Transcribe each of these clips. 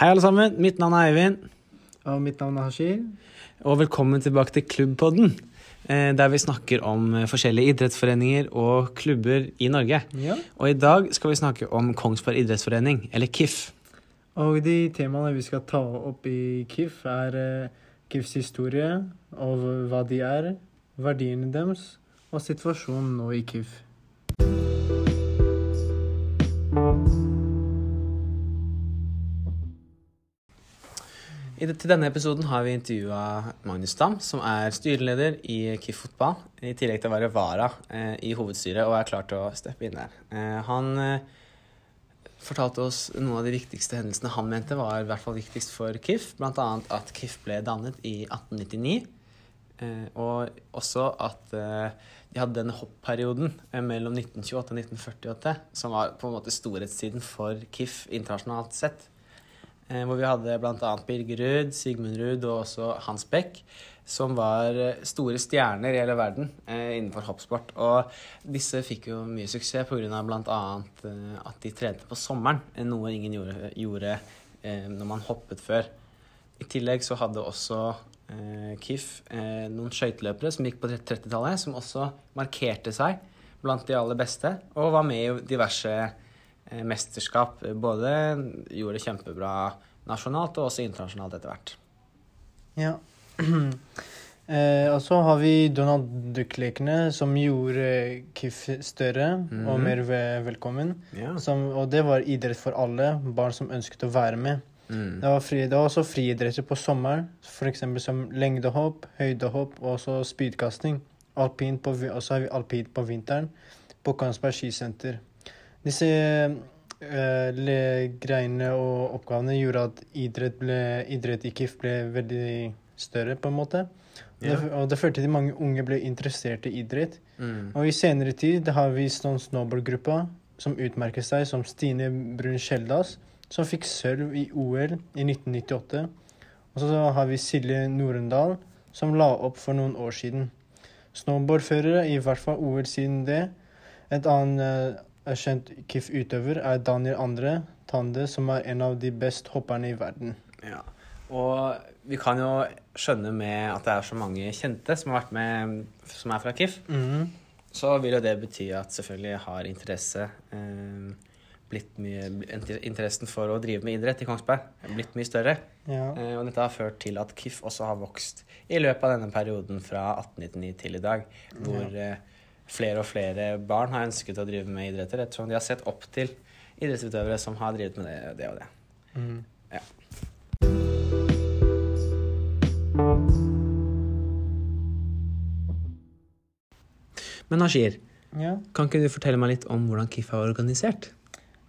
Hei, alle sammen. Mitt navn er Eivind. Og mitt navn er Hashir. Og velkommen tilbake til Klubbpodden. eh, Der vi snakker om eh, forskjellige idrettsforeninger og klubber i Norge. Ja. Og i dag skal vi snakke om Kongsberg idrettsforening, eller KIF. Og de temaene vi skal ta opp i KIF, er eh, KIFs historie, og hva de er, verdiene deres, og situasjonen nå i KIF. Det, til denne episoden har vi intervjua Magnus Dam, som er styreleder i KIF fotball, i tillegg til å være vara eh, i hovedstyret og er klar til å steppe inn der. Eh, han eh, fortalte oss noen av de viktigste hendelsene han mente var i hvert fall viktigst for KIF, bl.a. at KIF ble dannet i 1899, eh, og også at eh, de hadde denne hoppperioden mellom 1928 og 1948, som var på en måte storhetstiden for KIF internasjonalt sett. Eh, Hvor vi hadde bl.a. Birger Ruud, Sigmund Ruud og også Hans Beck, som var eh, store stjerner i hele verden eh, innenfor hoppsport. Og disse fikk jo mye suksess pga. bl.a. At de trente på sommeren, noe ingen gjorde, gjorde når man hoppet før. I tillegg så hadde også KIF noen skøyteløpere som gikk på 30-tallet, som også markerte seg blant de aller beste, og var med i diverse mesterskap. Både gjorde det kjempebra nasjonalt og også internasjonalt etter hvert. Ja. eh, og så har vi Donald Duck-lekene, som gjorde KIF større og Mhm. mer velkommen. Ja. Som, og det var idrett for alle, barn som ønsket å være med. Mm. Det var, fri, det var også friidretter på sommeren, f.eks. som lengdehopp, høydehopp og også spydkasting. Alpint på, og så har vi alpint på vinteren på Kongsberg skisenter. Disse eh, greiene og oppgavene gjorde at idrett, ble, idrett i KIF ble veldig større, på en måte. Ja. Det, og det førte til at mange unge ble interessert i idrett. Mm. Og i senere tid har vi sånn snowboardgruppa som utmerker seg, som Stine Brun Skjeldas, som fikk sølv i OL i 1998. Og så har vi Silje Norendal, som la opp for noen år siden. Snowboardførere, i hvert fall OL siden det. Et annet eh, kjent KIF-utøver er Daniel Andre Tande, som er en av de best hopperne i verden. Ja. Og vi kan jo skjønne med at det er så mange kjente som har vært med, som er fra KIF, Mhm. så vil jo det bety at selvfølgelig har interesse eh, blitt mye, Interessen for å drive med idrett i Kongsberg er blitt mye større. Ja. Eh, og dette har ført til at KIF også har vokst i løpet av denne perioden fra 1899 til i dag, hvor eh, flere og flere barn har ønsket å drive med idretter ettersom de har sett opp til idrettsutøvere som har drevet med det, det og det. Mm. Ja. Men Ashir, ja. kan ikke du fortelle meg litt om hvordan KIF er organisert?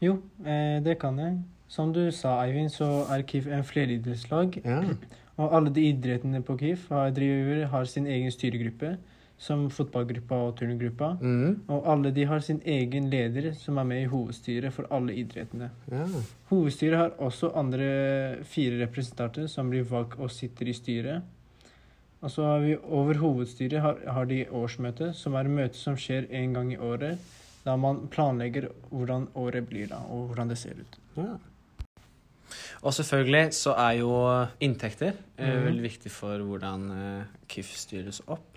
Jo, eh, det kan jeg. Som du sa, Eivind, så er KIF en fleridrettslag. Ja. Og alle de idrettene på KIF har, driver, har sin egen styregruppe, som fotballgruppa og turngruppa. Mm. Og alle de har sin egen leder, som er med i hovedstyret for alle idrettene. ja. Hovedstyret har også andre fire representanter som blir valgt og sitter i styret. Og så har vi over hovedstyret har, har de årsmøte, som er et møte som skjer en gang i året. Da man planlegger hvordan året blir, da, og hvordan det ser ut. Ja. Og selvfølgelig så er jo inntekter eh, Mhm. veldig viktig for hvordan eh, KIF styres opp.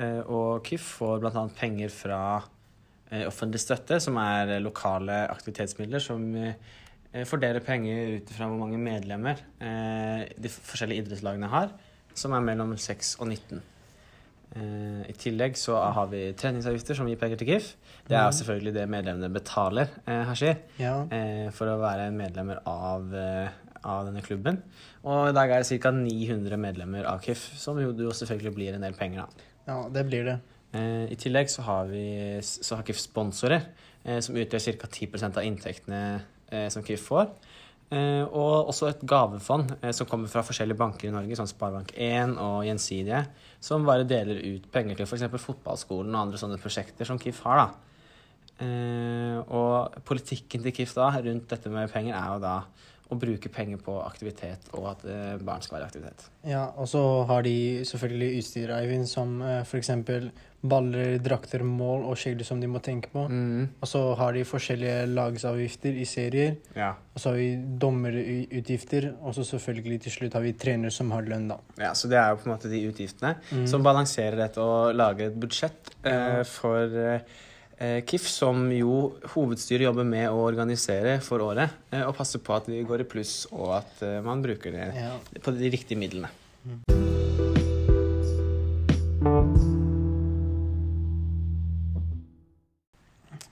Eh, og KIF får bl.a. penger fra eh, offentlig støtte, som er eh, lokale aktivitetsmidler som fordeler penger ut fra hvor mange medlemmer de forskjellige idrettslagene har, som er mellom 6 og 19. Eh, I tillegg så har vi treningsavgifter som gir penger til KIF. Det er Mhm. selvfølgelig det medlemmene betaler, Hashir Ja. for å være medlemmer av, av denne klubben. Og i dag er det ca. 900 medlemmer av KIF, som jo selvfølgelig blir en del penger. da. Ja, det blir det. Eh, I tillegg så har, vi, så har KIF sponsorer, eh, som utgjør ca. 10% av inntektene eh, som KIF får. Eh, og også et gavefond eh, som kommer fra forskjellige banker i Norge, som Sparebank1 og Gjensidige, som bare deler ut penger til f.eks. fotballskolen og andre sånne prosjekter som KIF har. da. Eh, og politikken til KIF da rundt dette med penger er jo da å bruke penger på aktivitet, og at eh, barn skal være i aktivitet. Ja, og så har de selvfølgelig utstyr, Eivind, som eh, eksempel baller, drakter, mål og skjegler som de må tenke på. Mm. Og så har de forskjellige lagsavgifter i serier. Ja. Og så har vi dommerutgifter, og så selvfølgelig til slutt har vi trener som har lønn, da. ja, Så det er jo på en måte de utgiftene Mm. som balanserer dette og lager et budsjett eh, for eh, KIF, som jo hovedstyret jobber med å organisere for året, eh, og passe på at vi går i pluss, og at eh, man bruker det Ja. på de riktige midlene.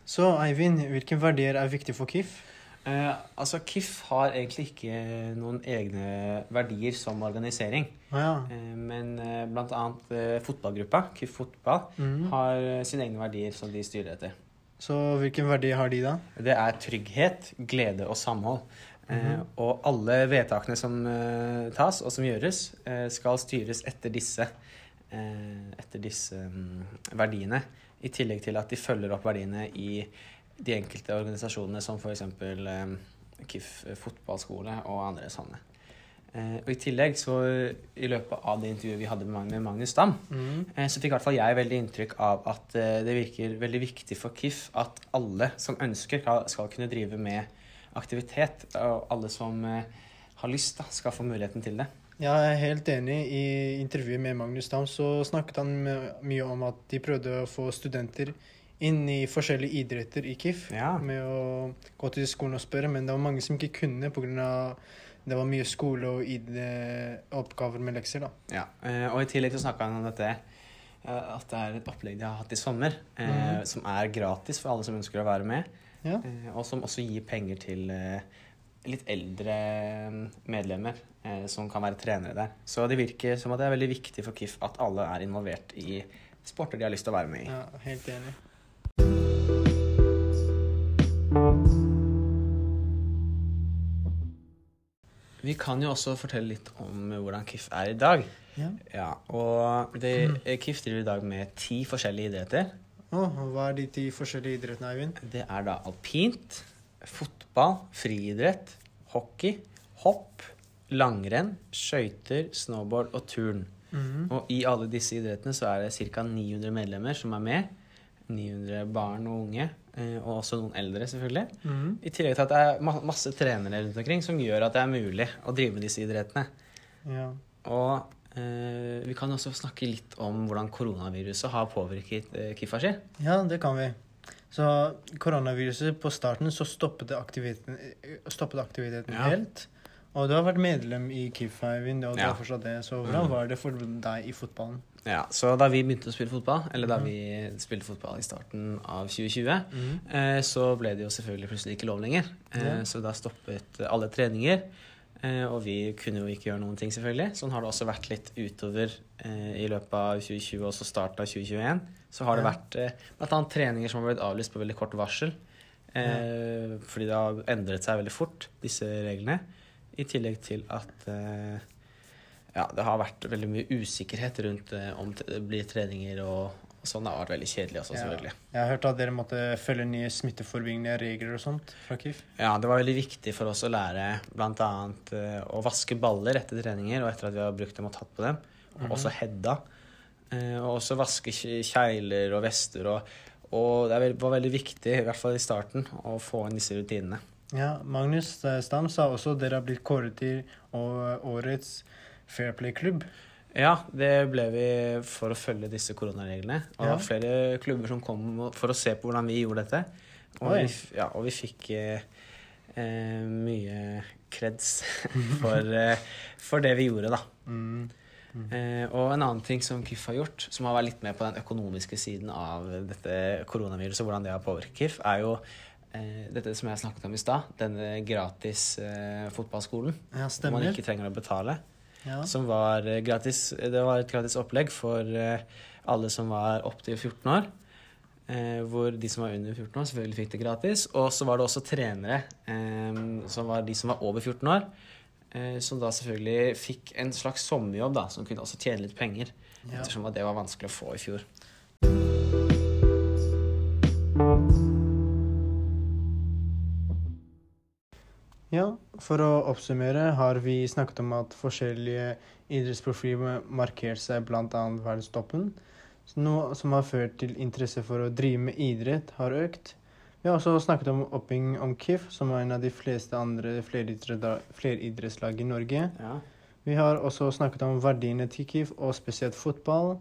Så Eivind, hvilke verdier er viktig for KIF? Eh, altså, KIF har egentlig ikke noen egne verdier som organisering. Ah, ja. Eh, men eh, blant annet eh, fotballgruppa, KIF fotball, mm. har eh, sine egne verdier som de styrer etter. Så hvilken verdi har de, da? Det er trygghet, glede og samhold. Eh, Mhm. og alle vedtakene som eh, tas og som gjøres, eh, skal styres etter disse, eh, etter disse um, verdiene. I tillegg til at de følger opp verdiene i de enkelte organisasjonene, som f.eks. Eh, KIF fotballskole og andre sånne. Eh, og I tillegg, så i løpet av det intervjuet vi hadde med Magnus Dam, mm. Eh, så fikk i hvert fall jeg veldig inntrykk av at eh, det virker veldig viktig for KIF at alle som ønsker, skal, kunne drive med aktivitet. Og alle som har lyst, da, skal få muligheten til det. Ja, jeg er helt enig. I intervjuet med Magnus Dam så snakket han mye om at de prøvde å få studenter inn i forskjellige idretter i KIF. Ja. Med å gå til skolen og spørre, men det var mange som ikke kunne pga. det var mye skole og ID oppgaver med lekser. da. Ja. Eh, og i tillegg så snakka han om dette eh, at det er et opplegg de har hatt i sommer, mm -hmm. som er gratis for alle som ønsker å være med. Ja. Og som også gir penger til litt eldre mm, medlemmer eh, som kan være trenere der. Så det virker som at det er veldig viktig for KIF at alle er involvert i sporter de har lyst til å være med i. ja, helt enig. Vi kan jo også fortelle litt om hvordan KIF er i dag. Ja. Ja, og det, KIF driver i dag med ti forskjellige idretter. Oh, hva er de ti forskjellige idrettene, Eivind? Det er da alpint, fotball, friidrett, hockey, hopp, langrenn, skøyter, snowboard og turn. Mhm. Og i alle disse idrettene så er det ca. 900 medlemmer som er med. 900 barn og unge, eh, og også noen eldre, selvfølgelig. Mhm. I tillegg til at det er masse trenere rundt omkring som gjør at det er mulig å drive med disse idrettene. Ja. Og eh, vi kan også snakke litt om hvordan koronaviruset har påvirket eh, Kifa si. ja, det kan vi. Så koronaviruset på starten så stoppet aktiviteten, stoppet aktiviteten Ja. helt. Og du har vært medlem i KIF, Eivind, og du Ja. har forstått det. Så hvordan Mhm. var det for deg i fotballen? Ja, så da vi begynte å spille fotball, eller da vi spilte fotball i starten av 2020, mm. eh, så ble det jo selvfølgelig plutselig ikke lov lenger. Eh, Ja. Så da stoppet alle treninger. Eh, og vi kunne jo ikke gjøre noen ting, selvfølgelig. Sånn har det også vært litt utover eh, i løpet av 2020 og så starten av 2021. Så har det Ja. vært eh, annet treninger som har blitt avlyst på veldig kort varsel. Eh, Fordi det har endret seg veldig fort, disse reglene. I tillegg til at eh, ja, det har vært veldig mye usikkerhet rundt eh, om det blir treninger og, og sånn. Det har vært veldig kjedelig også, Ja. selvfølgelig. Jeg har hørt at dere måtte følge nye smitteforebyggende regler og sånt fra KIF. Ja, det var veldig viktig for oss å lære bl.a. Uh, å vaske baller etter treninger og etter at vi har brukt dem og tatt på dem. Og Mhm. også heada. Eh, og også vaske kje- kjegler og vester. Og, og det var veldig viktig, i hvert fall i starten, å få inn disse rutinene. Ja, Magnus eh, Stam sa også at dere har blitt kåret til årets Fair Play-klubb. Ja, det ble vi for å følge disse koronareglene. Og det var flere klubber som kom for å se på hvordan vi gjorde dette. Og, vi, ja, og vi fikk eh, eh, mye kreds for, eh, for det vi gjorde, da. Mm. Eh, og en annen ting som KIF har gjort, som har vært litt med på den økonomiske siden av dette koronaviruset, hvordan det har påvirket KIF, er jo eh, dette som jeg snakket om i stad, denne gratis eh, fotballskolen. Ja, Hvor man ikke trenger å betale. Ja. Som var eh, gratis. Det var et gratis opplegg for eh, alle som var opptil 14 år. Eh, hvor de som var under 14 år, selvfølgelig fikk det gratis. Og så var det også trenere, eh, som var de som var over 14 år. Eh, som da selvfølgelig fikk en slags sommerjobb, da, som kunne også tjene litt penger. Ja. Ettersom at det var vanskelig å få i fjor. Ja, for å oppsummere har vi snakket om at forskjellige idrettsprofiler markerte seg bl.a. verdenstoppen, noe som har ført til interesse for å drive med idrett har økt. Vi har også snakket om opping om KIF, som er en av de fleste andre fleridrettslag i Norge. Ja. Vi har også snakket om verdiene til KIF, og spesielt fotball.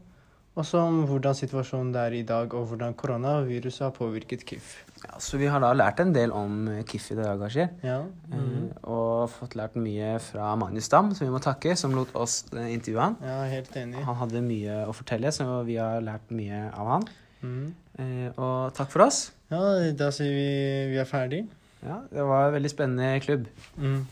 Også om hvordan situasjonen det er i dag, og hvordan koronaviruset har påvirket KIF. ja, Så vi har da lært en del om eh, KIF i dag, Ashir. Ja. Eh, mhm. og fått lært mye fra Magnus Dam, som vi må takke, som lot oss eh, intervjue han. ja, helt enig. Han hadde mye å fortelle, så vi har lært mye av han. Mhm. Eh, og takk for oss. Ja, da sier vi vi er ferdig. Ja, det var en veldig spennende klubb. Mm.